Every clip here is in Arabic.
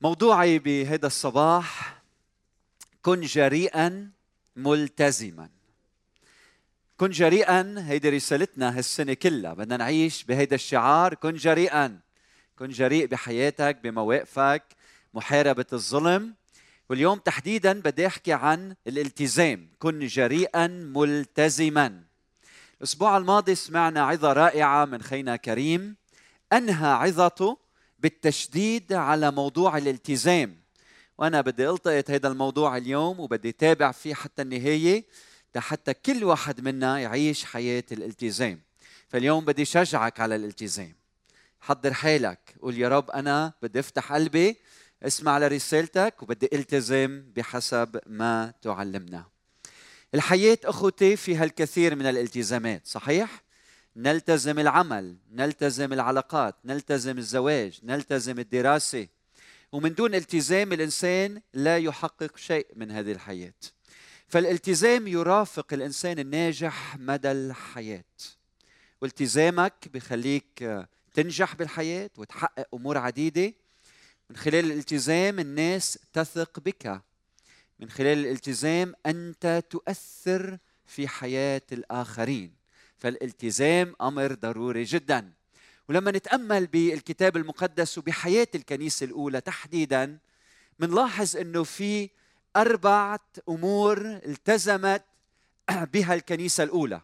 موضوعي بهذا الصباح كن جريئا ملتزما. كن جريئا هيدي رسالتنا هالسنة كلها. بدنا نعيش بهيدا الشعار كن جريئا. كن جريء بحياتك بمواقفك محاربة الظلم. واليوم تحديدا بدي أحكي عن الالتزام. كن جريئا ملتزما. الأسبوع الماضي سمعنا عظة رائعة من خينا كريم. أنهى عظته بالتشديد على موضوع الالتزام. وأنا بدي ألتقط هذا الموضوع اليوم وبدي اتابع فيه حتى النهاية حتى كل واحد منا يعيش حياة الالتزام. فاليوم بدي شجعك على الالتزام. حضر حالك. قول يا رب أنا بدي أفتح قلبي اسمع لرسالتك وبدي التزم بحسب ما تعلمنا. الحياة أخوتي فيها الكثير من الالتزامات صحيح؟ نلتزم العمل نلتزم العلاقات نلتزم الزواج نلتزم الدراسة. ومن دون التزام الإنسان لا يحقق شيء من هذه الحياة. فالالتزام يرافق الإنسان الناجح مدى الحياة. والتزامك بخليك تنجح بالحياة وتحقق أمور عديدة. من خلال الالتزام الناس تثق بك. من خلال الالتزام أنت تؤثر في حياة الآخرين. فالالتزام أمر ضروري جدا. ولما نتأمل بالكتاب المقدس وبحياه الكنيسة الأولى تحديدا بنلاحظ إنه في أربعة أمور التزمت بها الكنيسة الأولى.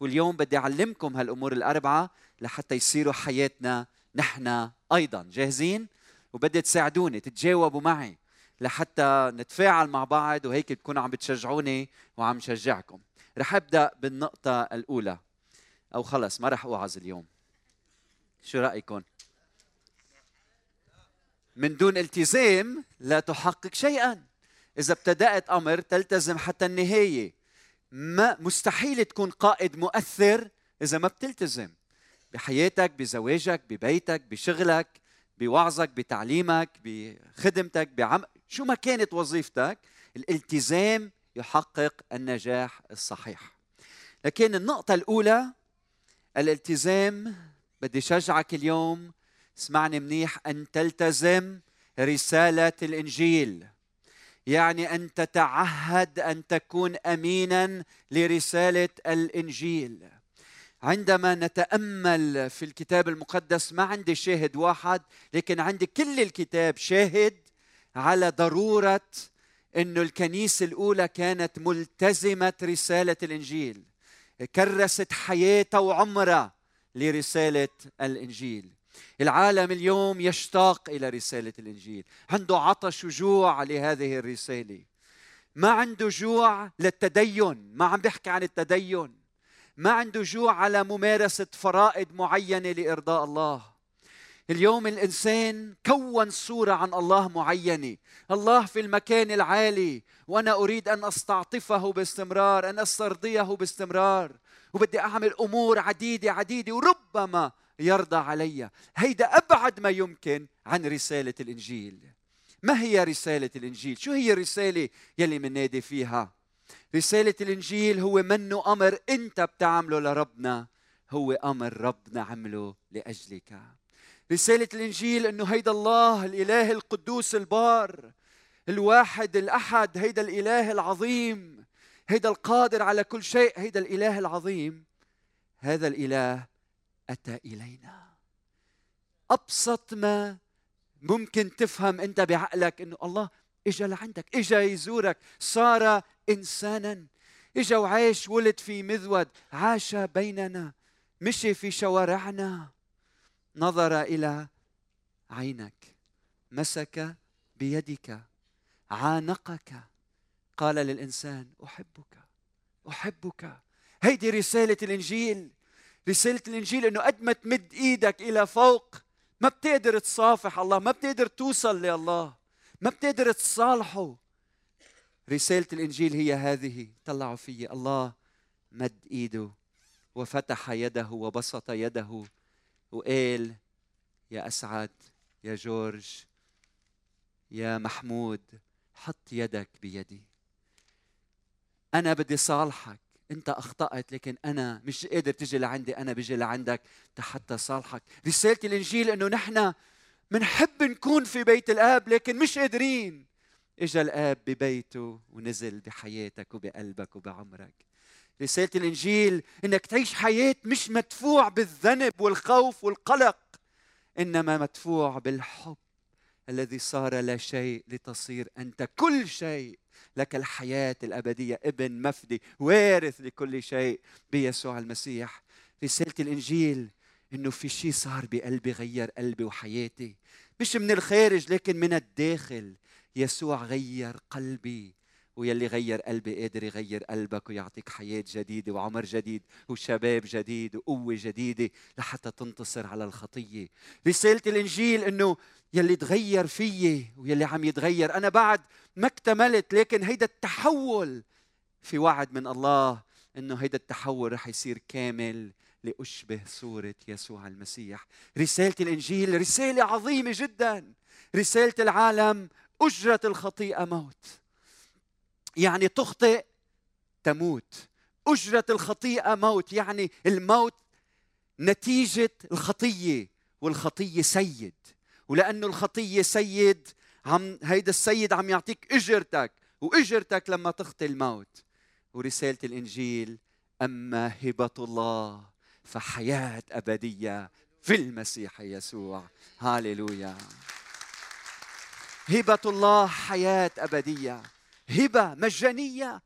واليوم بدي أعلمكم هالأمور الأربعة لحتى يصيروا حياتنا نحن أيضا جاهزين. وبدي تساعدوني تتجاوبوا معي لحتى نتفاعل مع بعض وهيك تكونوا عم بتشجعوني وعم شجعكم. رح أبدأ بالنقطة الأولى. أو خلص ما رح أوعظ اليوم. شو رأيكم؟ من دون التزام لا تحقق شيئا. إذا ابتدأت أمر تلتزم حتى النهاية. ما مستحيل تكون قائد مؤثر إذا ما بتلتزم. بحياتك بزواجك ببيتك بشغلك. بوعظك بتعليمك بخدمتك بعم شو ما كانت وظيفتك الالتزام يحقق النجاح الصحيح. لكن النقطة الأولى الالتزام بدي شجعك اليوم اسمعني منيح أن تلتزم رسالة الإنجيل. يعني أن تتعهد أن تكون أمينا لرسالة الإنجيل. عندما نتأمل في الكتاب المقدس ما عندي شاهد واحد لكن عندي كل الكتاب شاهد على ضرورة انه الكنيسة الأولى كانت ملتزمة رسالة الإنجيل. كرست حياتها وعمرها لرسالة الإنجيل. العالم اليوم يشتاق إلى رسالة الإنجيل. عنده عطش وجوع لهذه الرسالة. ما عنده جوع للتدين. ما عم بيحكي عن التدين. ما عنده جوع على ممارسة فرائض معينة لإرضاء الله. اليوم الإنسان كون صورة عن الله معينة. الله في المكان العالي وأنا أريد أن أستعطفه باستمرار أن أسترضيه باستمرار وبدي أعمل أمور عديدة عديدة وربما يرضى علي. هيدا أبعد ما يمكن عن رسالة الإنجيل. ما هي رسالة الإنجيل؟ شو هي الرسالة يلي منادي فيها؟ رسالة الإنجيل هو منه أمر أنت بتعمله لربنا هو أمر ربنا عمله لأجلك. رسالة الإنجيل أنه هيدا الله الإله القدوس البار الواحد الأحد هيدا الإله العظيم هيدا القادر على كل شيء هيدا الإله العظيم. هذا الإله أتى إلينا. أبسط ما ممكن تفهم أنت بعقلك أنه الله إجا لعندك إجا يزورك. صار إنسانا. إجا وعاش ولد في مذود. عاش بيننا. مشي في شوارعنا. نظر إلى عينك. مسك بيدك. عانقك. قال للإنسان أحبك. أحبك. هيدي رسالة الإنجيل. رسالة الإنجيل إنه قد ما تمد إيدك إلى فوق ما بتقدر تصافح الله ما بتقدر توصل لله. ما بتقدر تصالحه. رسالة الإنجيل هي هذه طلعوا في. الله مد إيده وفتح يده وبسط يده وقال يا أسعد يا جورج يا محمود حط يدك بيدي. أنا بدي صالحك. أنت أخطأت لكن أنا مش قادر تجي لعندي أنا بيجي لعندك حتى صالحك. رسالة الإنجيل إنه نحن منحب نكون في بيت الآب لكن مش قادرين. إجا الآب ببيته ونزل بحياتك وبقلبك وبعمرك. رسالة الإنجيل إنك تعيش حياة مش مدفوع بالذنب والخوف والقلق إنما مدفوع بالحب الذي صار لا شيء لتصير أنت كل شيء. لك الحياة الأبدية ابن مفدي وارث لكل شيء بيسوع المسيح. رسالة الإنجيل إنه في شيء صار بقلبي غير قلبي وحياتي. مش من الخارج لكن من الداخل. يسوع غير قلبي ويلي غير قلبي قادر يغير قلبك ويعطيك حياة جديدة وعمر جديد وشباب جديد وقوة جديدة لحتى تنتصر على الخطية. رسالة الإنجيل أنه يلي تغير فيي ويلي عم يتغير. أنا بعد ما اكتملت لكن هيدا التحول في وعد من الله أنه هيدا التحول رح يصير كامل. لأشبه صورة يسوع المسيح. رسالة الإنجيل رسالة عظيمة جدا. رسالة العالم أجرة الخطيئة موت. يعني تخطئ تموت. أجرة الخطيئة موت. يعني الموت نتيجة الخطية والخطية سيد. ولأنه الخطية سيد عم هيدا السيد عم يعطيك أجرتك وأجرتك لما تخطي الموت. ورسالة الإنجيل أما هبة الله. فحياة أبدية في المسيح يسوع. هاليلويا. هبة الله حياة أبدية. هبة مجانية.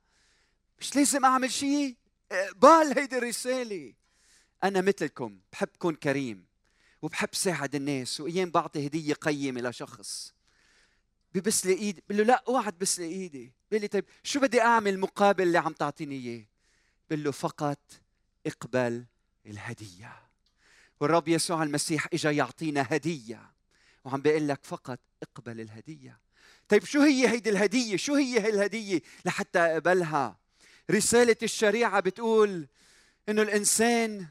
مش لازم أعمل شيء. اقبال هيدي الرساله أنا مثلكم بحب كون كريم وبحب ساعد الناس. وأيام بعطي هدية قيمة لشخص. ببس لي ايدي بقول له لا اوعى تبس لي إيدي. بقول لي طيب شو بدي أعمل مقابل اللي عم تعطيني إياه؟ بقول له فقط اقبل الهدية. والرب يسوع المسيح إجا يعطينا هدية. وعم بيقول لك فقط اقبل الهدية. طيب شو هي هيدي الهدية؟ شو هي هي الهدية؟ لحتى أقبلها. رسالة الشريعة بتقول إنه الإنسان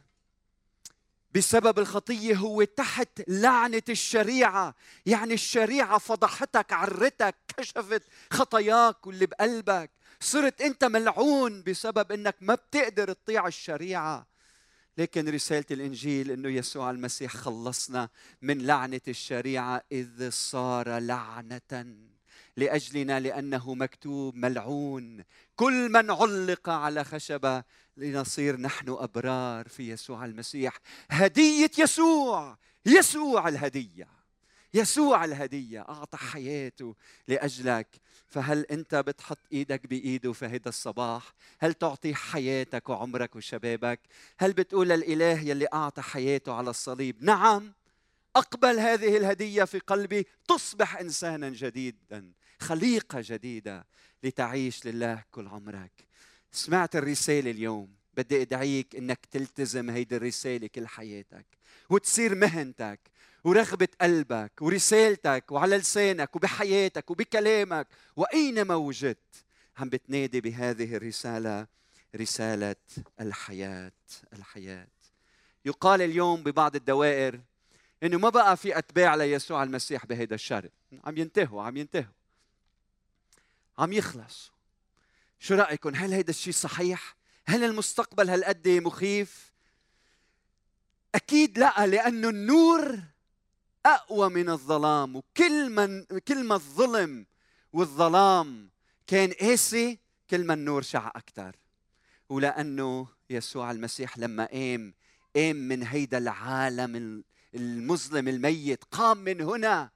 بسبب الخطية هو تحت لعنة الشريعة. يعني الشريعة فضحتك عرتك كشفت خطاياك واللي بقلبك. صرت أنت ملعون بسبب إنك ما بتقدر تطيع الشريعة. لكن رسالة الإنجيل أنه يسوع المسيح خلصنا من لعنة الشريعة إذ صار لعنة لأجلنا لأنه مكتوب ملعون. كل من علق على خشبة لنصير نحن أبرار في يسوع المسيح. هدية يسوع يسوع الهدية. يسوع الهدية أعطى حياته لأجلك. فهل أنت بتحط إيدك بإيده في هذا الصباح؟ هل تعطي حياتك وعمرك وشبابك؟ هل بتقول للاله يلي أعطى حياته على الصليب نعم أقبل هذه الهدية في قلبي تصبح إنسانا جديدا خليقة جديدة لتعيش لله كل عمرك. سمعت الرسالة اليوم بدي أدعيك أنك تلتزم هيدي الرسالة كل حياتك وتصير مهنتك ورغبة قلبك ورسالتك وعلى لسانك وبحياتك وبكلامك وأينما وجدت عم بتنادي بهذه الرسالة رسالة الحياة الحياة. يقال اليوم ببعض الدوائر إنه ما بقى في أتباع ليسوع المسيح بهذا الشرق. عم ينتهوا عم ينتهوا. عم يخلصوا. شو رايكم هل هيدا الشيء صحيح؟ هل المستقبل هالقد مخيف؟ أكيد لا لأنه النور أقوى من الظلام. وكل من كل ما الظلم والظلام كان قاسي كل ما النور شع أكثر ولأنه يسوع المسيح لما قام قام من هيدا العالم المظلم الميت قام من هنا.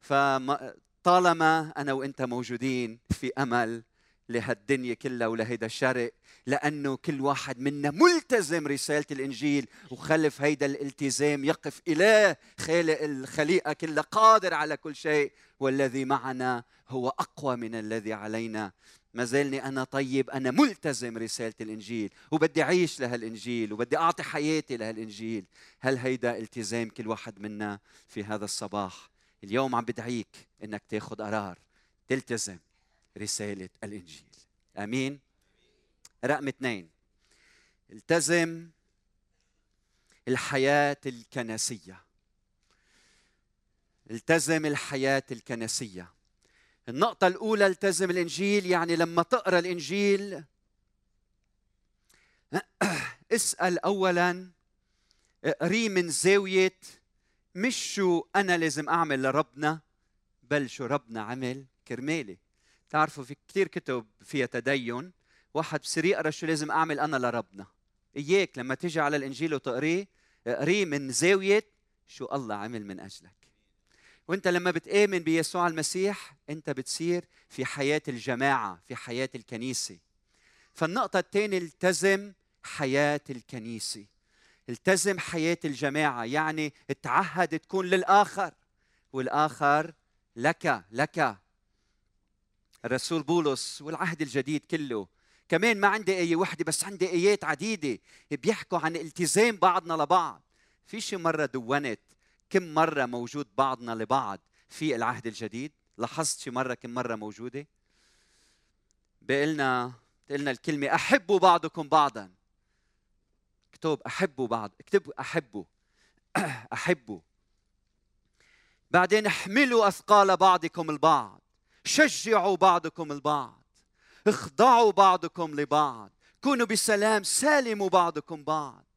فطالما أنا وإنت موجودين في أمل لهالدنيا كلها ولهيدا الشرق لأنه كل واحد منا ملتزم رسالة الإنجيل وخلف هيدا الالتزام يقف إله خالق الخليقة كلها قادر على كل شيء والذي معنا هو أقوى من الذي علينا. ما زالني أنا طيب أنا ملتزم رسالة الإنجيل وبدي أعيش لهالإنجيل وبدي أعطي حياتي لهالإنجيل هل هيدا التزام كل واحد منا في هذا الصباح؟ اليوم عم بدعيك إنك تاخذ قرار تلتزم. رسالة الإنجيل. آمين. رقم اثنين التزم الحياة الكنسية. التزم الحياة الكنسية. النقطة الأولى التزم الإنجيل يعني لما تقرأ الإنجيل اسأل اولا قري من زاوية مش شو أنا لازم أعمل لربنا بل شو ربنا عمل كرمالي. تعرفوا في كثير كتب فيها تدين. واحد بصير يقرا شو لازم أعمل أنا لربنا. إياك لما تيجي على الإنجيل وتقريه اقريه من زاوية شو الله عمل من أجلك. وأنت لما بتآمن بيسوع المسيح أنت بتصير في حياة الجماعة في حياة الكنيسة. فالنقطة الثانية التزم حياة الكنيسة. التزم حياة الجماعة يعني تعهد تكون للآخر. والآخر لك لك. الرسول بولس والعهد الجديد كله. كمان ما عندي آية وحدة بس عندي آيات عديدة بيحكوا عن التزام بعضنا لبعض. في شي مرة دونت كم مرة موجود بعضنا لبعض في العهد الجديد؟ لاحظت شي مرة كم مرة موجودة؟ بقلنا قلنا الكلمة أحبوا بعضكم بعضا. اكتب أحبوا بعض اكتبوا أحبوا. أحبوا. بعدين احملوا أثقال بعضكم البعض. شجعوا بعضكم البعض اخضعوا بعضكم لبعض كونوا بسلام سالموا بعضكم بعض.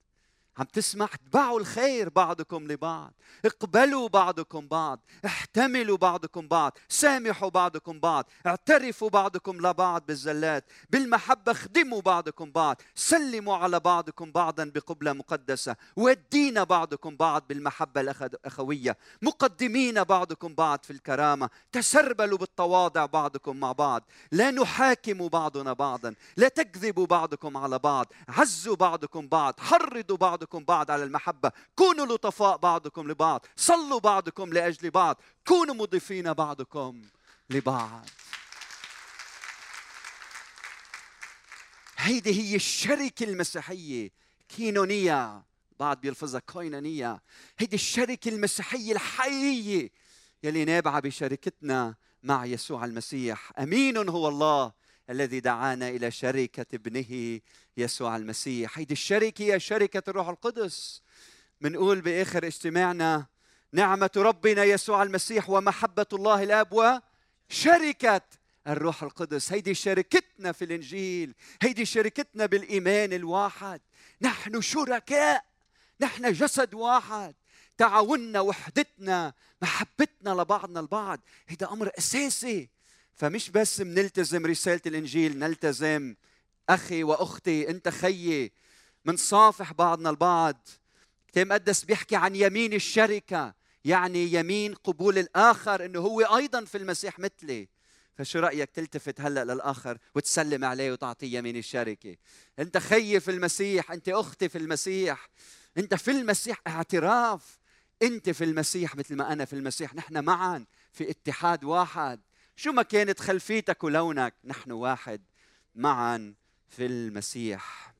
عم تسمع اتبعوا الخير بعضكم لبعض اقبلوا بعضكم بعض احتملوا بعضكم بعض سامحوا بعضكم بعض اعترفوا بعضكم لبعض بالزلات بالمحبة خدموا بعضكم بعض سلموا على بعضكم بعضا بقبلة مقدسة ودينا بعضكم بعض بالمحبة الأخوية مقدمين بعضكم بعض في الكرامة تسربلوا بالتواضع بعضكم مع بعض لا نحاكم بعضنا بعضا لا تكذبوا بعضكم على بعض عزوا بعضكم بعض حرضوا بعضكم بعضكم بعض على المحبة. كونوا لطفاء بعضكم لبعض. صلوا بعضكم لأجل بعض. كونوا مضيفين بعضكم لبعض. هيدي هي الشركة المسيحية. كينونية. بعض بيلفظها كوينانية هيدي الشركة المسيحية الحقيقية يلي نابعة بشركتنا مع يسوع المسيح. أمين هو الله. الذي دعانا إلى شركة ابنه يسوع المسيح. هيدي الشركة هي شركة الروح القدس. بنقول بآخر اجتماعنا نعمة ربنا يسوع المسيح ومحبة الله الأب وشركة الروح القدس. هيدي شركتنا في الإنجيل. هيدي شركتنا بالإيمان الواحد. نحن شركاء. نحن جسد واحد. تعاوننا وحدتنا محبتنا لبعضنا البعض. هيدا أمر أساسي. فمش بس بنلتزم رسالة الإنجيل نلتزم أخي وأختي أنت خيي منصافح بعضنا البعض. كتاب مقدس بيحكي عن يمين الشركة يعني يمين قبول الآخر أنه هو أيضا في المسيح مثلي. فشو رأيك تلتفت هلأ للآخر وتسلم عليه وتعطيه يمين الشركة؟ أنت خيي في المسيح أنت أختي في المسيح. أنت في المسيح اعتراف. أنت في المسيح مثل ما أنا في المسيح. نحن معا في اتحاد واحد. شو ما كانت خلفيتك ولونك؟ نحن واحد معا في المسيح.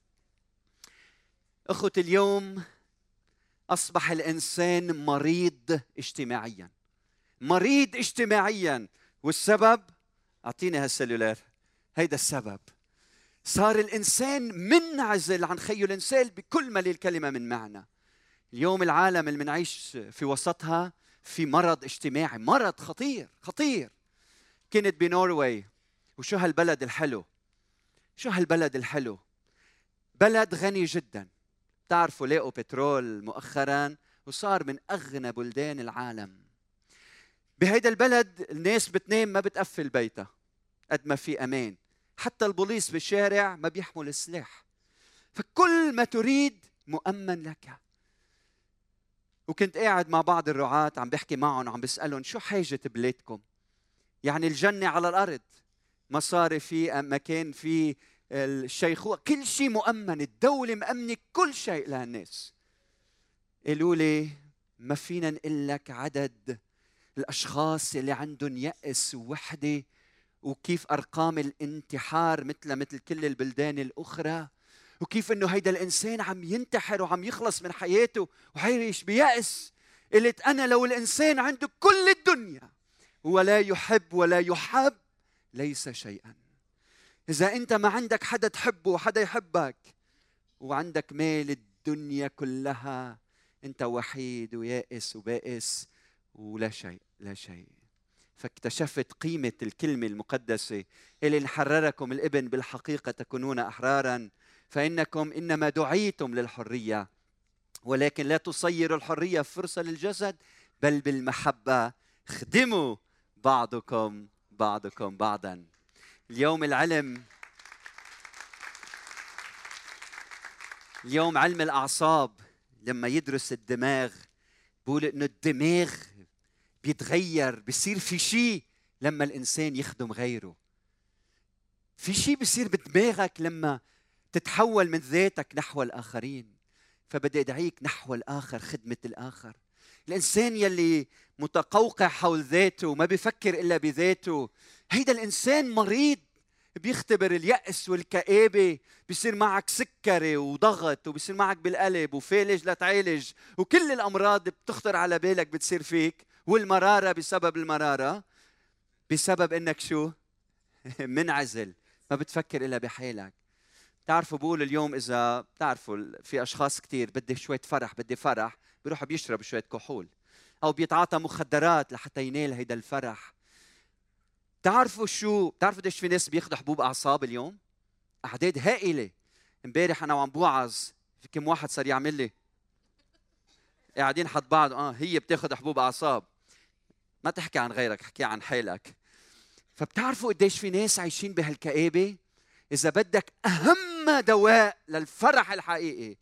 أخوتي اليوم أصبح الإنسان مريض اجتماعيا. مريض اجتماعيا. والسبب؟ أعطيني هالسلولار هيدا السبب. صار الإنسان منعزل عن خيه الإنسان بكل ما للكلمه من معنى. اليوم العالم اللي بنعيش في وسطها في مرض اجتماعي. مرض خطير خطير. كنت بنوروي وشو هالبلد الحلو؟ شو هالبلد الحلو؟ بلد غني جدا. بتعرفوا لاقوا بترول مؤخرا وصار من أغنى بلدان العالم. بهيدا البلد الناس بتنام ما بتقفل بيتها قد ما في أمان. حتى البوليس بالشارع ما بيحمل السلاح. فكل ما تريد مؤمن لك. وكنت قاعد مع بعض الرعاة عم بحكي معهم وعم بسألهم شو حاجة بلادكم؟ يعني الجنة على الأرض. مصاري في مكان في الشيخوخة كل شيء مؤمن. الدولة مأمنة كل شيء لهالناس قالوا لي ما فينا نقول لك عدد الأشخاص اللي عندهم يأس ووحدة وكيف أرقام الانتحار مثل مثل كل البلدان الأخرى وكيف إنه هيدا الإنسان عم ينتحر وعم يخلص من حياته وحيعيش بيأس. قلت أنا لو الإنسان عنده كل الدنيا ولا يحب ولا يحب ليس شيئا. إذا أنت ما عندك حدا تحبه وحدا يحبك وعندك مال الدنيا كلها أنت وحيد ويائس وبائس ولا شيء لا شيء. فاكتشفت قيمة الكلمة المقدسة اللي حرركم الإبن بالحقيقة تكونون أحرارا فإنكم إنما دعيتم للحرية. ولكن لا تصيروا الحرية فرصة للجسد بل بالمحبة. خدموا بعضكم بعضكم بعضا. اليوم العلم اليوم علم الأعصاب. لما يدرس الدماغ بقول إنه الدماغ بيتغير بصير في شيء لما الإنسان يخدم غيره. في شيء بصير بدماغك لما تتحول من ذاتك نحو الآخرين. فبدي أدعيك نحو الآخر خدمة الآخر. الإنسان يلي متقوقع حول ذاته وما بيفكر إلا بذاته. هيدا الإنسان مريض بيختبر اليأس والكآبة بيصير معك سكري وضغط وبيصير معك بالقلب وفالج لتعالج وكل الأمراض بتخطر على بالك بتصير فيك والمرارة بسبب المرارة. بسبب إنك شو؟ منعزل ما بتفكر إلا بحالك. بتعرفوا بقول اليوم إذا بتعرفوا في أشخاص كثير بدي شوية فرح بدي فرح. بيروحوا بيشربوا شوية كحول أو بيتعاطى مخدرات لحتى ينال هيدا الفرح. بتعرفوا شو؟ بتعرفوا قديش في ناس بياخذوا حبوب أعصاب اليوم؟ أعداد هائلة. امبارح أنا وعم بوعظ. في كم واحد صار يعمل لي. قاعدين حد بعض. آه هي بتاخذ حبوب أعصاب. ما تحكي عن غيرك احكي عن حالك. فبتعرفوا قديش في ناس عايشين بهالكآبة؟ إذا بدك أهم دواء للفرح الحقيقي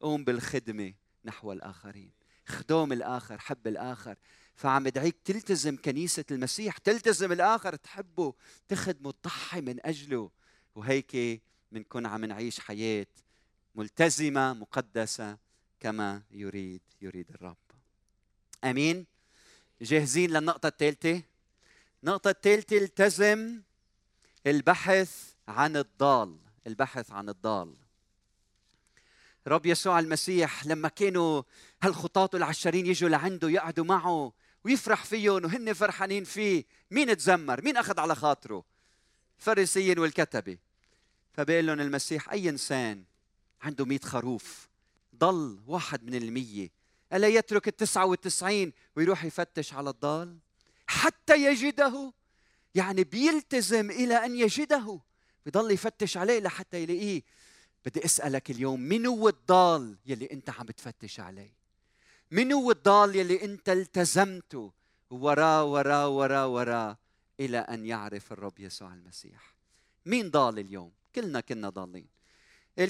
قوم بالخدمة. نحو الآخرين. خدوم الآخر حب الآخر. فعم ادعيك تلتزم كنيسة المسيح تلتزم الآخر تحبه تخدمه تضحي من أجله. وهيك بنكون عم نعيش حياة ملتزمة مقدسة كما يريد يريد الرب. آمين؟ جاهزين للنقطة الثالثة؟ النقطة الثالثة التزم البحث عن الضال. البحث عن الضال. رب يسوع المسيح لما كانوا هالخطاة العشرين يجوا لعنده يقعدوا معه ويفرح فيهم وهن فرحانين فيه مين تزمر؟ مين أخذ على خاطره؟ الفريسيين والكتبة. فبقول لهم المسيح أي إنسان عنده مئة خروف ضل واحد من المية ألا يترك التسعة والتسعين ويروح يفتش على الضال؟ حتى يجده؟ يعني بيلتزم إلى أن يجده بضل يفتش عليه لحتى يلاقيه. بدي أسألك اليوم من هو الضال يلي أنت عم بتفتش عليه؟ من هو الضال يلي أنت التزمته وراه وراه وراه وراه إلى أن يعرف الرب يسوع المسيح؟ مين ضال اليوم؟ كلنا كنا ضالين.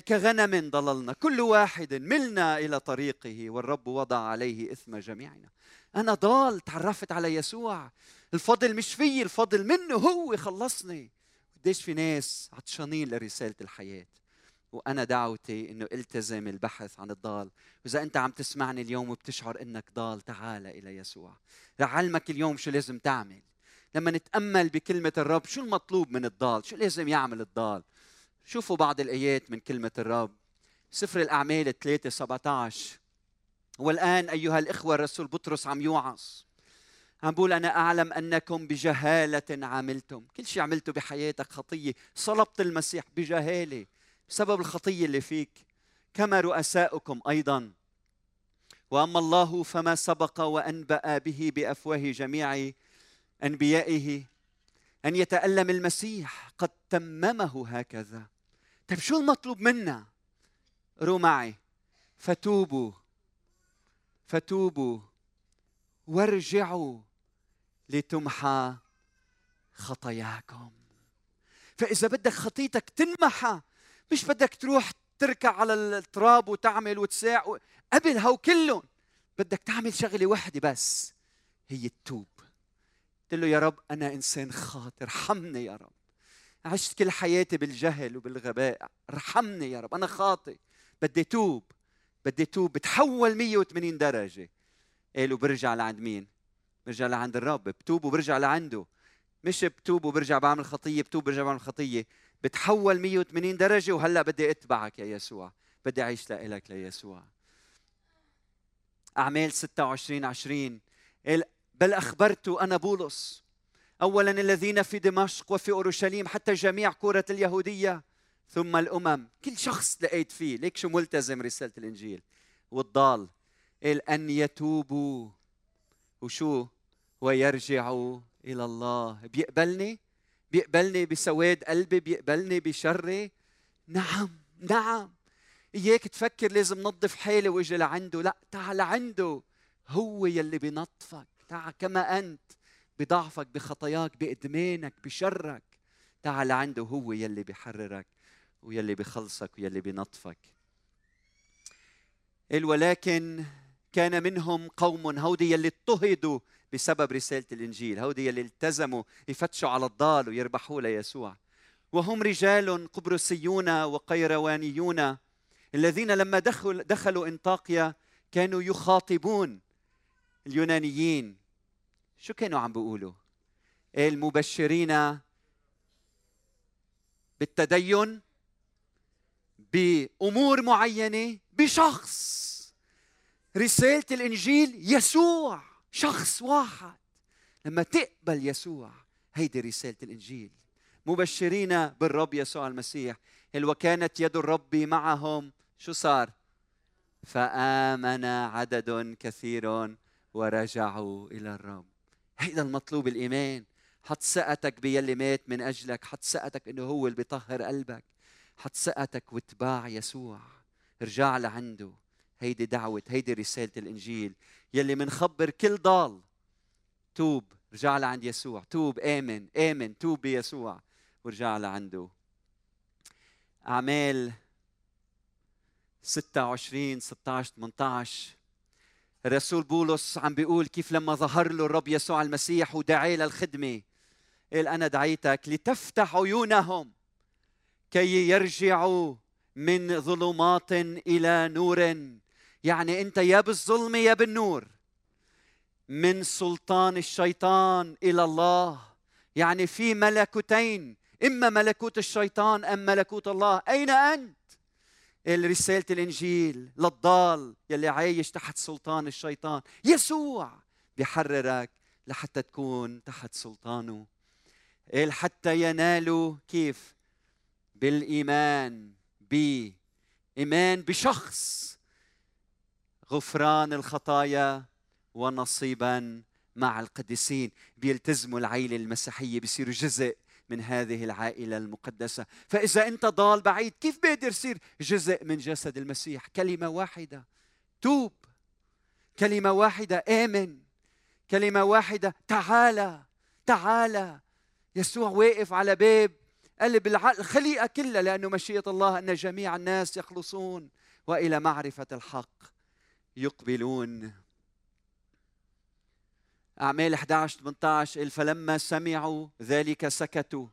كغنم ضللنا كل واحد ملنا إلى طريقه والرب وضع عليه إثم جميعنا. أنا ضال تعرفت على يسوع. الفضل مش في الفضل منه هو خلصني. قديش في ناس عطشانين لرسالة الحياة. وأنا دعوتي إنه التزم البحث عن الضال. وإذا أنت عم تسمعني اليوم وبتشعر إنك ضال تعال إلى يسوع. رح علمك اليوم شو لازم تعمل. لما نتأمل بكلمة الرب شو المطلوب من الضال؟ شو لازم يعمل الضال؟ شوفوا بعض الآيات من كلمة الرب. سفر الأعمال 3 17 والآن أيها الإخوة الرسول بطرس عم يوعظ. عم بقول أنا أعلم أنكم بجهالة عملتم. كل شيء عملته بحياتك خطية. صلبت المسيح بجهالة. بسبب الخطية اللي فيك. كما رؤساؤكم أيضا. وأما الله فما سبق وأنبأ به بأفواه جميع أنبيائه أن يتألم المسيح قد تممه هكذا. طيب شو المطلوب منا؟ رو معي. فتوبوا. فتوبوا. وارجعوا لتمحى خطاياكم. فإذا بدك خطيتك تنمحى. مش بدك تروح تركع على التراب وتعمل وتساع قبل هو كلهم بدك تعمل شغلة واحدة بس هي التوب. قلت له يا رب أنا إنسان خاطر ارحمني يا رب. عشت كل حياتي بالجهل وبالغباء ارحمني يا رب أنا خاطئ. بدي توب بدي توب. بتحول 180 درجة. قالوا برجع لعند مين؟ برجع لعند الرب. بتوب وبرجع لعنده. مش بتوب وبرجع بعمل خطية بتوب وبرجع بعمل خطية. بتحول 180 درجة وهلأ بدي أتبعك يا يسوع. بدي أعيش لإلك ليسوع أعمال 26 20 بل أخبرت أنا بولس اولا الذين في دمشق وفي أورشليم حتى جميع كره اليهودية ثم الأمم. كل شخص لقيت فيه. ليك شو ملتزم رسالة الإنجيل. والضال قال أن يتوبوا. وشو؟ ويرجعوا إلى الله. بيقبلني؟ بيقبلني بسواد قلبي بيقبلني بشري. نعم نعم. إياك تفكر لازم نظف حالي وإجي لعنده. لا تعال عنده هو يلي بنطفك تعال كما أنت بضعفك بخطاياك بإدمانك بشرك. تعال عنده هو يلي بحررك ويلي بخلصك ويلي بنطفك ولكن كان منهم قوم هودي يلي اضطهدوا بسبب رسالة الإنجيل. هودي يلي التزموا يفتشوا على الضال ويربحوا ليسوع. وهم رجال قبرصيون وقيروانيون الذين لما دخل دخلوا انطاقيا كانوا يخاطبون اليونانيين. شو كانوا عم بيقولوا؟ المبشرين بالتدين؟ بأمور معينة؟ بشخص. رسالة الإنجيل يسوع. شخص واحد. لما تقبل يسوع هيدي رسالة الإنجيل. مبشرين بالرب يسوع المسيح. وكانت يد الرب معهم؟ شو صار؟ فآمن عدد كثير ورجعوا إلى الرب. هيدا المطلوب الإيمان. حط ثقتك بيلي مات من أجلك. حط ثقتك إنه هو اللي بيطهر قلبك. حط ثقتك واتباع يسوع. ارجع لعنده. هيدي دعوة هيدي رسالة الإنجيل يلي منخبر كل ضال. توب رجع لعند يسوع. توب آمن آمن. توب بيسوع ورجع لعنده. أعمال 26 16 18 الرسول بولس عم بيقول كيف لما ظهر له الرب يسوع المسيح ودعاه للخدمة قال أنا دعيتك لتفتح عيونهم كي يرجعوا من ظلمات إلى نور. يعني انت يا بالظلمه يا بالنور. من سلطان الشيطان إلى الله. يعني في ملكوتين إما ملكوت الشيطان أم ملكوت الله. أين أنت؟ رسالة الإنجيل للضال يلي عايش تحت سلطان الشيطان. يسوع بيحررك لحتى تكون تحت سلطانه. قال حتى ينالوا كيف؟ بالإيمان بإيمان بشخص. غفران الخطايا ونصيبا مع القديسين. بيلتزموا العيلة المسيحية بيصيروا جزء من هذه العائلة المقدسة. فإذا أنت ضال بعيد كيف بقدر يصير جزء من جسد المسيح؟ كلمة واحدة توب. كلمة واحدة آمن. كلمة واحدة تعالى تعالى. يسوع واقف على باب قلب الخليقة كلها لأنه مشيئة الله أن جميع الناس يخلصون وإلى معرفة الحق. يقبلون. أعمال 11 18 فلما سمعوا ذلك سكتوا.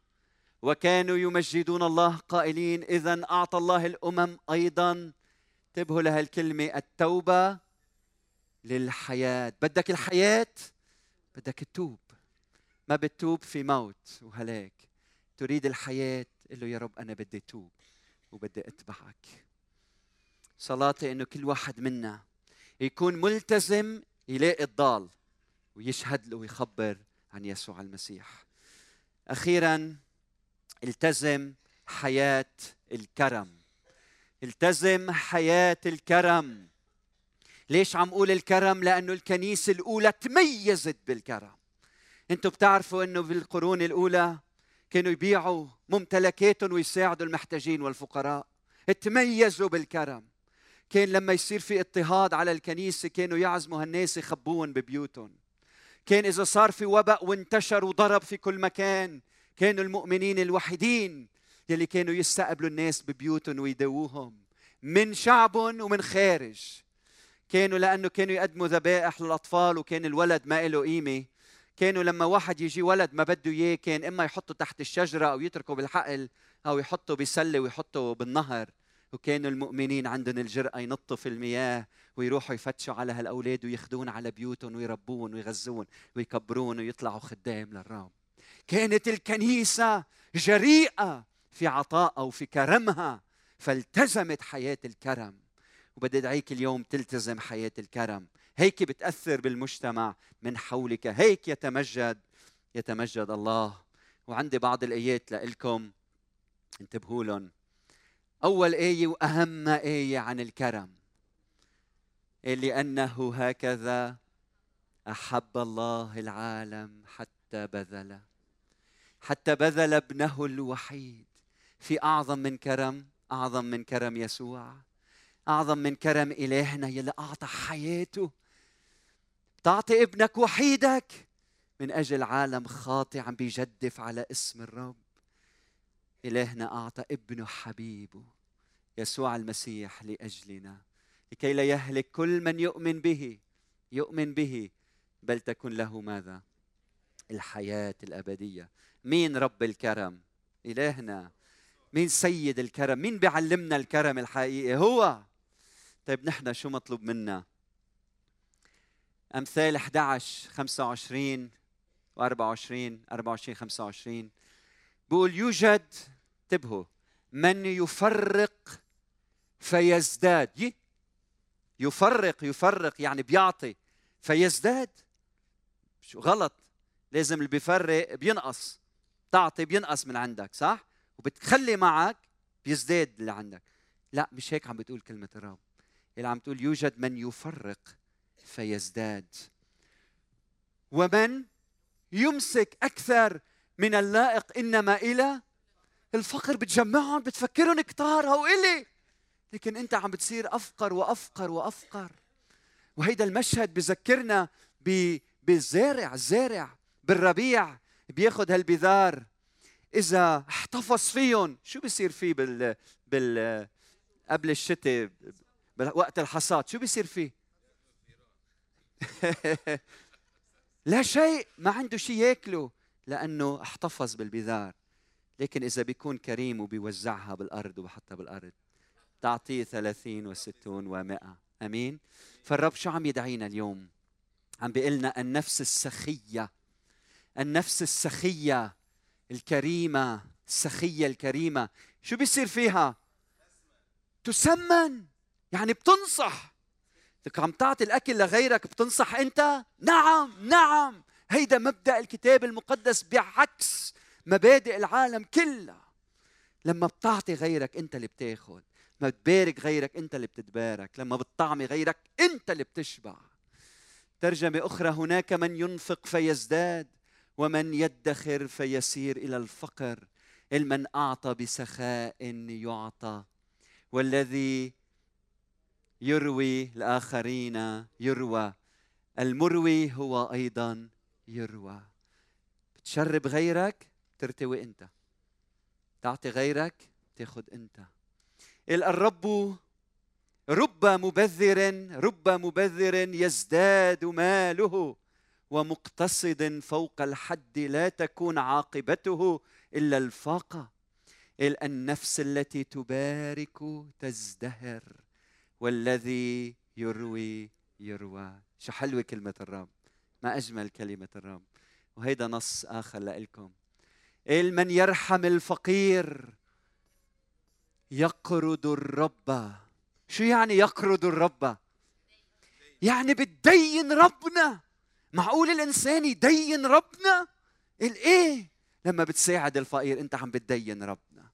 وكانوا يمجدون الله قائلين إذا أعطى الله الأمم أيضا. انتبهوا لهالكلمة التوبة للحياة. بدك الحياة؟ بدك تتوب ما بتوب في موت وهلاك. تريد الحياة؟ قل له يا رب أنا بدي توب وبدي أتبعك. صلاتي إنه كل واحد منا يكون ملتزم يلاقي الضال ويشهد له ويخبر عن يسوع المسيح. أخيرا التزم حياة الكرم. التزم حياة الكرم. ليش عم أقول الكرم؟ لأنه الكنيسة الأولى تميزت بالكرم. أنتم بتعرفوا إنه بالقرون الأولى كانوا يبيعوا ممتلكاتهم ويساعدوا المحتاجين والفقراء. تميزوا بالكرم. كان لما يصير في اضطهاد على الكنيسة كانوا يعزموا هالناس يخبوهم ببيوتهم. كان إذا صار في وباء وانتشر وضرب في كل مكان كانوا المؤمنين الوحيدين يلي كانوا يستقبلوا الناس ببيوتهم ويداووهم من شعبهم ومن خارج. كانوا لأنه كانوا يقدموا ذبائح للأطفال وكان الولد ما له قيمة. كانوا لما واحد يجي ولد ما بده إياه كان إما يحطه تحت الشجرة أو يتركه بالحقل أو يحطه بسلة ويحطه بالنهر. وكانوا المؤمنين عندهم الجرأة ينطوا في المياه ويروحوا يفتشوا على هالأولاد وياخذون على بيوتهم ويربون ويغذون ويكبرون ويطلعوا خدام للرب كانت الكنيسة جريئة في عطائها وفي كرمها فالتزمت حياة الكرم. وبدي أدعيك اليوم تلتزم حياة الكرم. هيك بتأثر بالمجتمع من حولك. هيك يتمجد يتمجد الله. وعندي بعض الآيات لإلكم. انتبهوا لهم. أول آية وأهم آية عن الكرم؟ لأنه هكذا أحب الله العالم حتى بذل. حتى بذل ابنه الوحيد. في أعظم من كرم أعظم من كرم يسوع. أعظم من كرم إلهنا يلي أعطى حياته. تعطي ابنك وحيدك من أجل عالم خاطئ عم بيجدف على اسم الرب. إلهنا أعطى ابنه حبيبه يسوع المسيح لأجلنا لكي لا يهلك كل من يؤمن به يؤمن به بل تكن له ماذا؟ الحياة الأبدية. مين رب الكرم؟ إلهنا. مين سيد الكرم؟ مين بيعلمنا الكرم الحقيقي؟ هو. طيب نحن شو مطلوب منا؟ أمثال 11 25 و24 24 25 بقول يوجد انتبهوا من يفرق فيزداد. يفرق يفرق يعني بيعطي فيزداد. شو غلط لازم اللي بيفرق بينقص. تعطي بينقص من عندك صح؟ وبتخلي معك بيزداد اللي عندك. لا مش هيك عم بتقول كلمة الرب. اللي عم تقول يوجد من يفرق فيزداد. ومن يمسك أكثر من اللائق إنما إلى الفقر. بتجمعهم بتفكرهم كتار هو إلي لكن أنت عم بتصير أفقر وأفقر وأفقر. وهيدا المشهد بذكرنا بالزارع الزارع بالربيع. بياخذ هالبذار. إذا احتفظ فيهم. شو بيصير فيه بال بال قبل الشتاء؟ وقت الحصاد. شو بيصير فيه؟ لا شيء. ما عنده شيء ياكله. لأنه احتفظ بالبذار. لكن إذا بيكون كريم وبيوزعها بالأرض وبحطها بالأرض تعطيه ثلاثين وستون ومائة أمين؟ فالرب شو عم يدعينا اليوم؟ عم بيقول لنا النفس السخية. النفس السخية الكريمة السخية الكريمة. شو بيصير فيها؟ تسمن. يعني بتنصح. عم تعطي الأكل لغيرك بتنصح أنت؟ نعم نعم. هيدا مبدأ الكتاب المقدس بعكس مبادئ العالم كلها. لما بتعطي غيرك انت اللي بتاخذ ما بتبارك غيرك انت اللي بتتبارك لما بتطعمي غيرك انت اللي بتشبع. ترجمة أخرى هناك من ينفق فيزداد ومن يدخر فيسير إلى الفقر. المن أعطى بسخاء يعطى. والذي يروي الآخرين يروى. المروي هو أيضا يروى. بتشرب غيرك ترتوي انت. تعطي غيرك تاخذ انت. الرب رب مبذر رب مبذر يزداد ماله ومقتصد فوق الحد لا تكون عاقبته إلا الفاقة. النفس التي تبارك تزدهر والذي يروي يروى. شو حلوة كلمة الرب. ما أجمل كلمة الرب وهيدا نص آخر لكم من يرحم الفقير يقرض الرب. شو يعني يقرض الرب؟ يعني بتدين ربنا. معقول الإنسان يدين ربنا؟ الايه لما بتساعد الفقير أنت عم بتدين ربنا.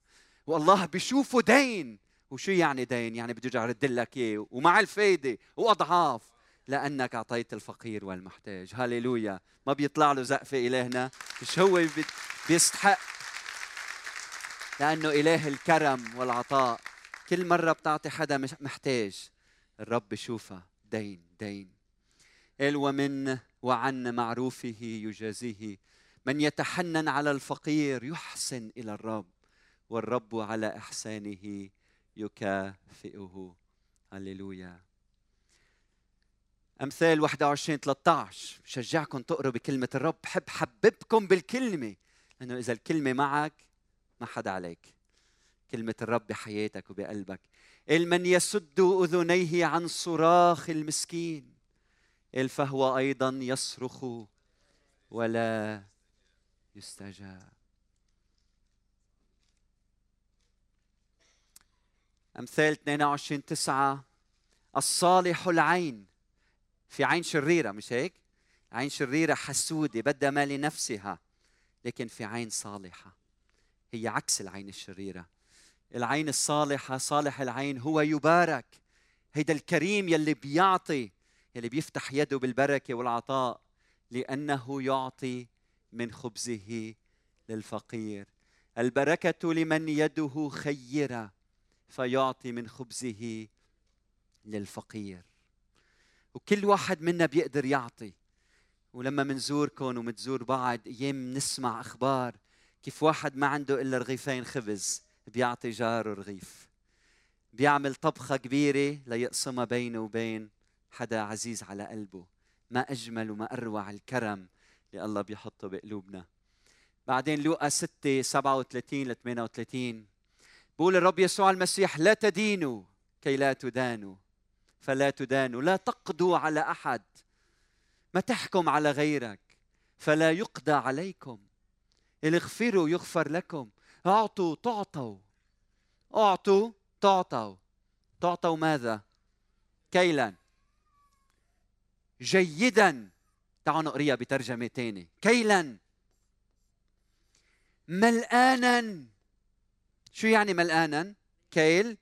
والله بيشوفه دين. وشو يعني دين؟ يعني بده يرجع يرد لك اياه ومع الفايدة وأضعاف. لأنك أعطيت الفقير والمحتاج. هاليلويا ما بيطلع له زقفة إلهنا. مش هو بيستحق. لأنه إله الكرم والعطاء. كل مرة بتعطي حدا محتاج الرب بشوفها دين دين. قال ومن وعن معروفه يجازيه. من يتحنن على الفقير يحسن إلى الرب والرب على إحسانه يكافئه. هللويا. أمثال 21 13 بشجعكم تقروا بكلمة الرب. بحب حببكم بالكلمة. لأنه إذا الكلمة معك ما حدا عليك. كلمة الرب بحياتك وبقلبك. من يسد أذنيه عن صراخ المسكين. فهو أيضا يصرخ ولا يستجاب. أمثال 22 9 الصالح العين. في عين شريرة مش هيك؟ عين شريرة حسودة بدها ما لنفسها لكن في عين صالحة. هي عكس العين الشريرة. العين الصالحة صالح العين هو يبارك. هيدا الكريم يلي بيعطي يلي بيفتح يده بالبركة والعطاء لأنه يعطي من خبزه للفقير. البركة لمن يده خيرة فيعطي من خبزه للفقير. وكل واحد منا بيقدر يعطي. ولما منزوركم ومتزور بعض أيام نسمع أخبار كيف واحد ما عنده إلا رغيفين خبز بيعطي جاره رغيف. بيعمل طبخة كبيرة ليقسمها بينه وبين حدا عزيز على قلبه. ما أجمل وما أروع الكرم اللي الله بيحطه بقلوبنا. بعدين لوقا 6 37 ل 38 بقول الرب يسوع المسيح لا تدينوا كي لا تدانوا. فلا تدانوا لا تقضوا على أحد. ما تحكم على غيرك فلا يقضى عليكم. اغفروا يغفر لكم. أعطوا تعطوا. أعطوا تعطوا. تعطوا ماذا؟ كيلا. جيدا. تعالوا نقريها بترجمة تانية. كيلا. ملآنا. شو يعني ملآنا؟ كيل.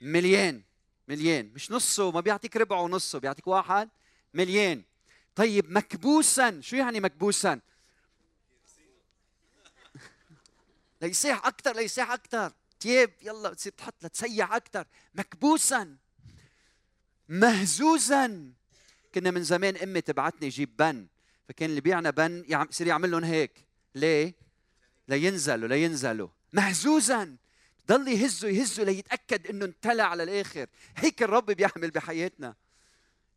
مليان. مليان مش نصه ما بيعطيك ربعه ونصه بيعطيك واحد مليان. طيب مكبوسا شو يعني مكبوسا؟ ليسيح أكثر ليسيح أكثر تياب يلا بتصير تحط لتسيح أكثر مكبوسا. مهزوزا. كنا من زمان أمي تبعتني جيب بن فكان اللي بيعنا بن يصير يعمل لهم هيك. ليه؟ لينزلوا لينزلوا. مهزوزا. ضل يهزه يهزه ليتأكد إنه امتلأ على الآخر هيك الرب بيعمل بحياتنا.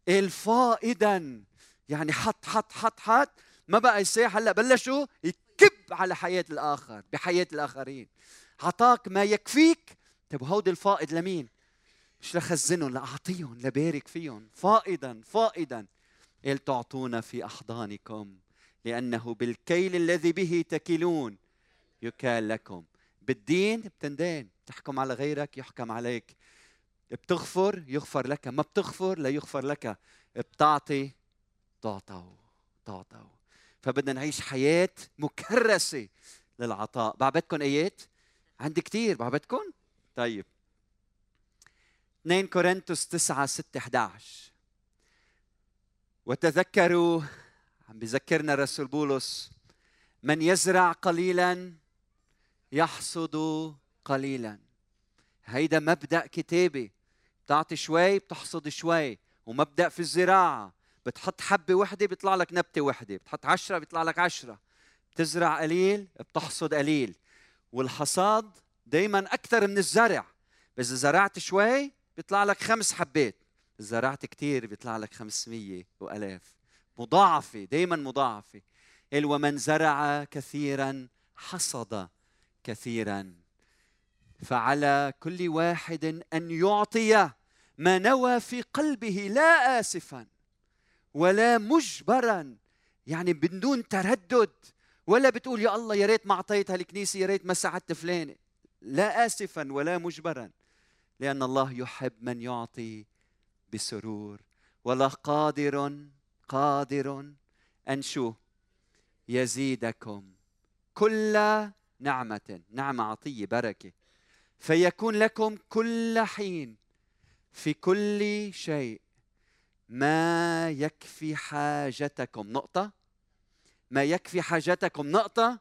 الفائدا. يعني حط حط حط حط. ما بقى يسيح هلأ بلشوا يكب على حياة الآخر بحياة الآخرين. عطاك ما يكفيك. طيب هودي الفائض لمين؟ مش لخزنهم لأعطيهم لبارك فيهم. فائضا فائضا قال تعطون في أحضانكم لأنه بالكيل الذي به تكلون يكال لكم. بالدين بتندين تحكم على غيرك يحكم عليك. بتغفر يغفر لك ما بتغفر لا يغفر لك. بتعطي تعطوا تعطوا. فبدنا نعيش حياة مكرسة للعطاء. بعبدكم آيات؟ عندي كثير بعبدكم؟ طيب. 2 كورنثوس 9 6 11 وتذكروا عم بذكرنا الرسول بولس من يزرع قليلا يحصد قليلا. هيدا مبدأ كتابي. بتعطي شوي بتحصد شوي. ومبدأ في الزراعة. بتحط حبة وحدة بيطلع لك نبتة وحدة. بتحط عشرة بيطلع لك عشرة. بتزرع قليل بتحصد قليل. والحصاد دائما أكثر من الزرع. إذا زرعت شوي بيطلع لك خمس حبات. زرعت كثير بيطلع لك 500 والاف مضاعفة دائما مضاعفة. قال ومن زرع كثيرا حصد. كثيرا. فعلى كل واحد أن يعطي ما نوى في قلبه لا اسفا ولا مجبرا يعني بدون تردد ولا بتقول يا الله يا ريت ما اعطيتها الكنيسه يا ريت ما ساعدت فلان. لا اسفا ولا مجبرا لأن الله يحب من يعطي بسرور. ولا قادر قادر أن شو؟ يزيدكم. كل نعمة نعمة عطية بركة. فيكون لكم كل حين في كل شيء ما يكفي حاجتكم. نقطة؟ ما يكفي حاجتكم. نقطة؟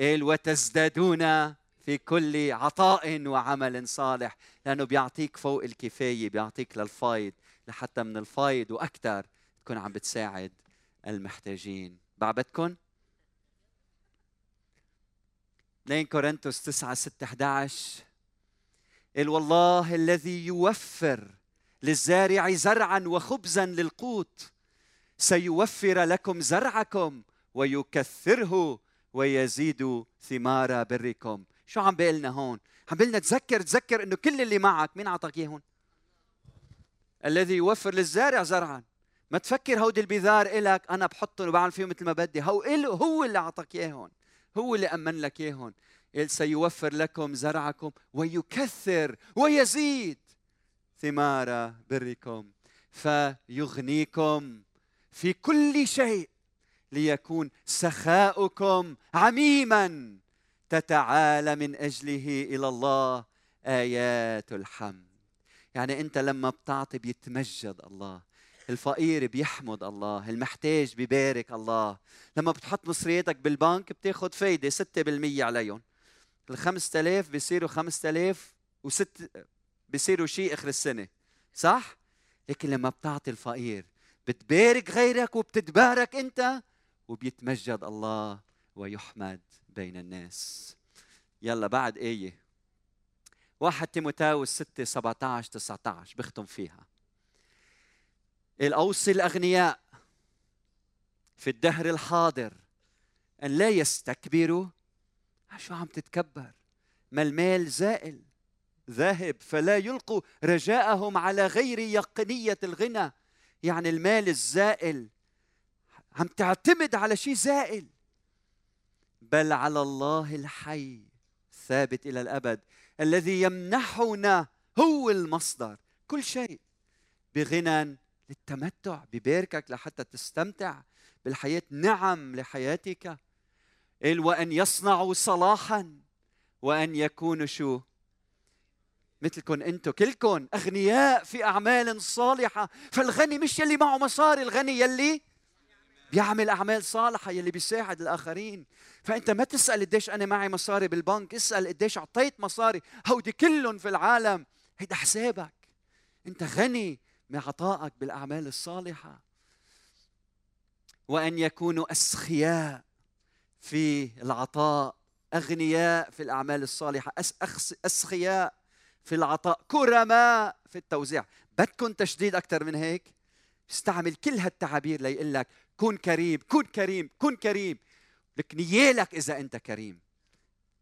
قال وتزدادون في كل عطاء وعمل صالح. لأنه بيعطيك فوق الكفاية بيعطيك للفايض لحتى من الفايض وأكثر تكون عم بتساعد المحتاجين. بعبدكم 2 كورنثوس 9 6 11 قال والله الذي يوفر للزارع زرعا وخبزا للقوت سيوفر لكم زرعكم ويكثره ويزيد ثمار بركم. شو عم بيقلنا هون؟ عم بيقلنا تذكر تذكر إنه كل اللي معك مين اعطاك اياهم الذي يوفر للزارع زرعا. ما تفكر هودي البذار إلك أنا بحطهم وبعمل فيهم مثل ما بدي. هو هو اللي أعطاك إياهم هو اللي أمن لك إياهم سيوفر لكم زرعكم ويكثر ويزيد ثمار بركم فيغنيكم في كل شيء ليكون سخاؤكم عميما. تتعالى من أجله إلى الله آيات الحمد. يعني أنت لما بتعطي بيتمجد الله. الفقير بيحمد الله المحتاج بيبارك الله. لما بتحط مصرياتك بالبنك بتاخذ فايدة 6% عليهم. ال 5000 بيصيروا 5000 وست بصيروا شيء آخر السنة. صح؟ لكن لما بتعطي الفقير بتبارك غيرك وبتتبارك أنت وبيتمجد الله ويحمد بين الناس. يلا بعد آية. واحد تيموتاوس 6 17 19 بختم فيها. الأوصي الأغنياء في الدهر الحاضر أن لا يستكبروا. شو عم تتكبر؟ ما المال زائل. ذاهب فلا يلقوا رجاءهم على غير يقينية الغنى. يعني المال الزائل عم تعتمد على شيء زائل. بل على الله الحي ثابت إلى الأبد الذي يمنحنا هو المصدر. كل شيء بغنى للتمتع بباركك لحتى تستمتع بالحياة. نعم لحياتك. قال وأن يصنعوا صلاحا وأن يكونوا شو؟ مثلكم أنتم كلكم أغنياء في أعمال صالحة. فالغني مش يلي معه مصاري الغني يلي بيعمل أعمال صالحة يلي بيساعد الآخرين. فأنت ما تسأل قديش أنا معي مصاري بالبنك اسأل قديش أعطيت مصاري. هودي كلهم في العالم. هيدا حسابك. أنت غني من عطائك بالأعمال الصالحة. وأن يكونوا أسخياء في العطاء أغنياء في الأعمال الصالحة أسخياء في العطاء كرماء في التوزيع. بدكم تشديد أكثر من هيك؟ استعمل كل هالتعابير ليقول لك كن كريم كن كريم كن كريم. لك نيالك إذا أنت كريم.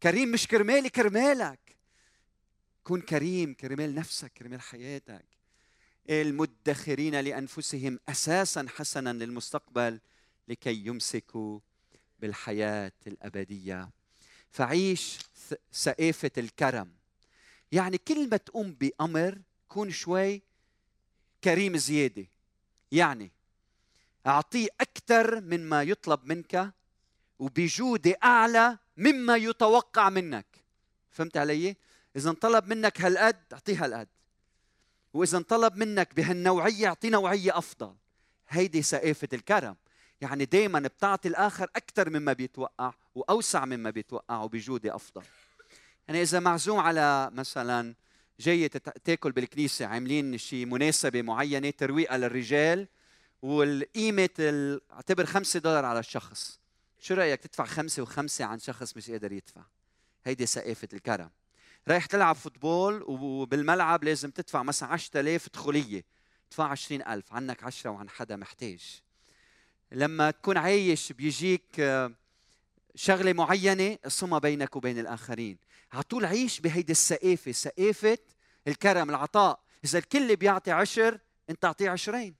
كريم مش كرمالي كرمالك كن كريم كرمال نفسك كرمال حياتك. المدخرين لأنفسهم أساسا حسنا للمستقبل لكي يمسكوا بالحياة الأبدية. فعيش سقافه الكرم. يعني كل ما تقوم بأمر كون شوي كريم زيادة. يعني اعطيه أكثر مما يطلب منك وبجودة أعلى مما يتوقع منك. فهمت علي؟ إذا طلب منك هالقد أعطيه هالقد. وإذا طلب منك بهالنوعية اعطيه نوعية أفضل. هيدي سقافه الكرم. يعني دائما بتعطي الآخر أكثر مما بيتوقع وأوسع مما بيتوقع وبجودة أفضل. يعني إذا معزوم على مثلا جاي تاكل بالكنيسة عاملين شيء مناسبة معينة ترويقه للرجال والقيمة اعتبر خمسة دولار على الشخص. شو رأيك تدفع خمسة وخمسة عن شخص مش قادر يدفع؟ هيدي سقافه الكرم. رايح تلعب فوتبول وبالملعب لازم تدفع مثلا 10000 دخولية. تدفع 20000 عنك 10 وعن حدا محتاج. لما تكون عايش بيجيك آه، شغلة معينة اقسمها بينك وبين الآخرين. على طول عيش بهيدي السقافة. سقافة الكرم العطاء. إذا الكل بيعطي عشر أنت أعطيه عشرين.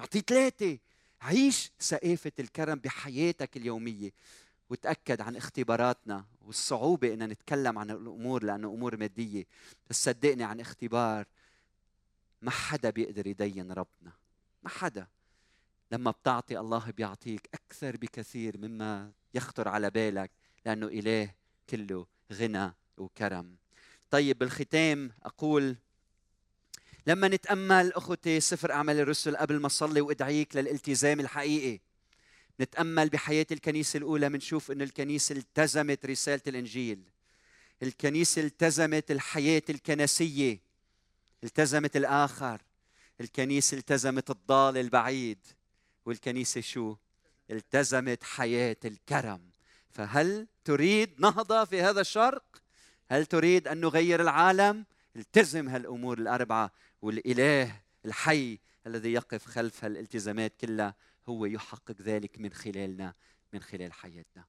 أعطيه ثلاثة عيش سقافة الكرم بحياتك اليومية. وتأكد عن اختباراتنا. والصعوبة ان نتكلم عن الأمور لأنه أمور مادية. بس صدقني عن اختبار ما حدا بيقدر يدين ربنا. ما حدا. لما بتعطي الله بيعطيك أكثر بكثير مما يخطر على بالك لأنه إله كله غنى وكرم. طيب بالختام أقول لما نتأمل أخوتي سفر أعمال الرسل قبل ما أصلي وأدعيك للالتزام الحقيقي. نتأمل بحياة الكنيسة الأولى بنشوف ان الكنيسة التزمت رسالة الإنجيل. الكنيسة التزمت الحياة الكنسية التزمت الآخر. الكنيسة التزمت الضال البعيد. والكنيسة شو؟ التزمت حياة الكرم. فهل تريد نهضة في هذا الشرق؟ هل تريد أن نغير العالم؟ التزم هالأمور الأربعة. والإله الحي الذي يقف خلف هالالتزامات كلها. هو يحقق ذلك من خلالنا من خلال حياتنا.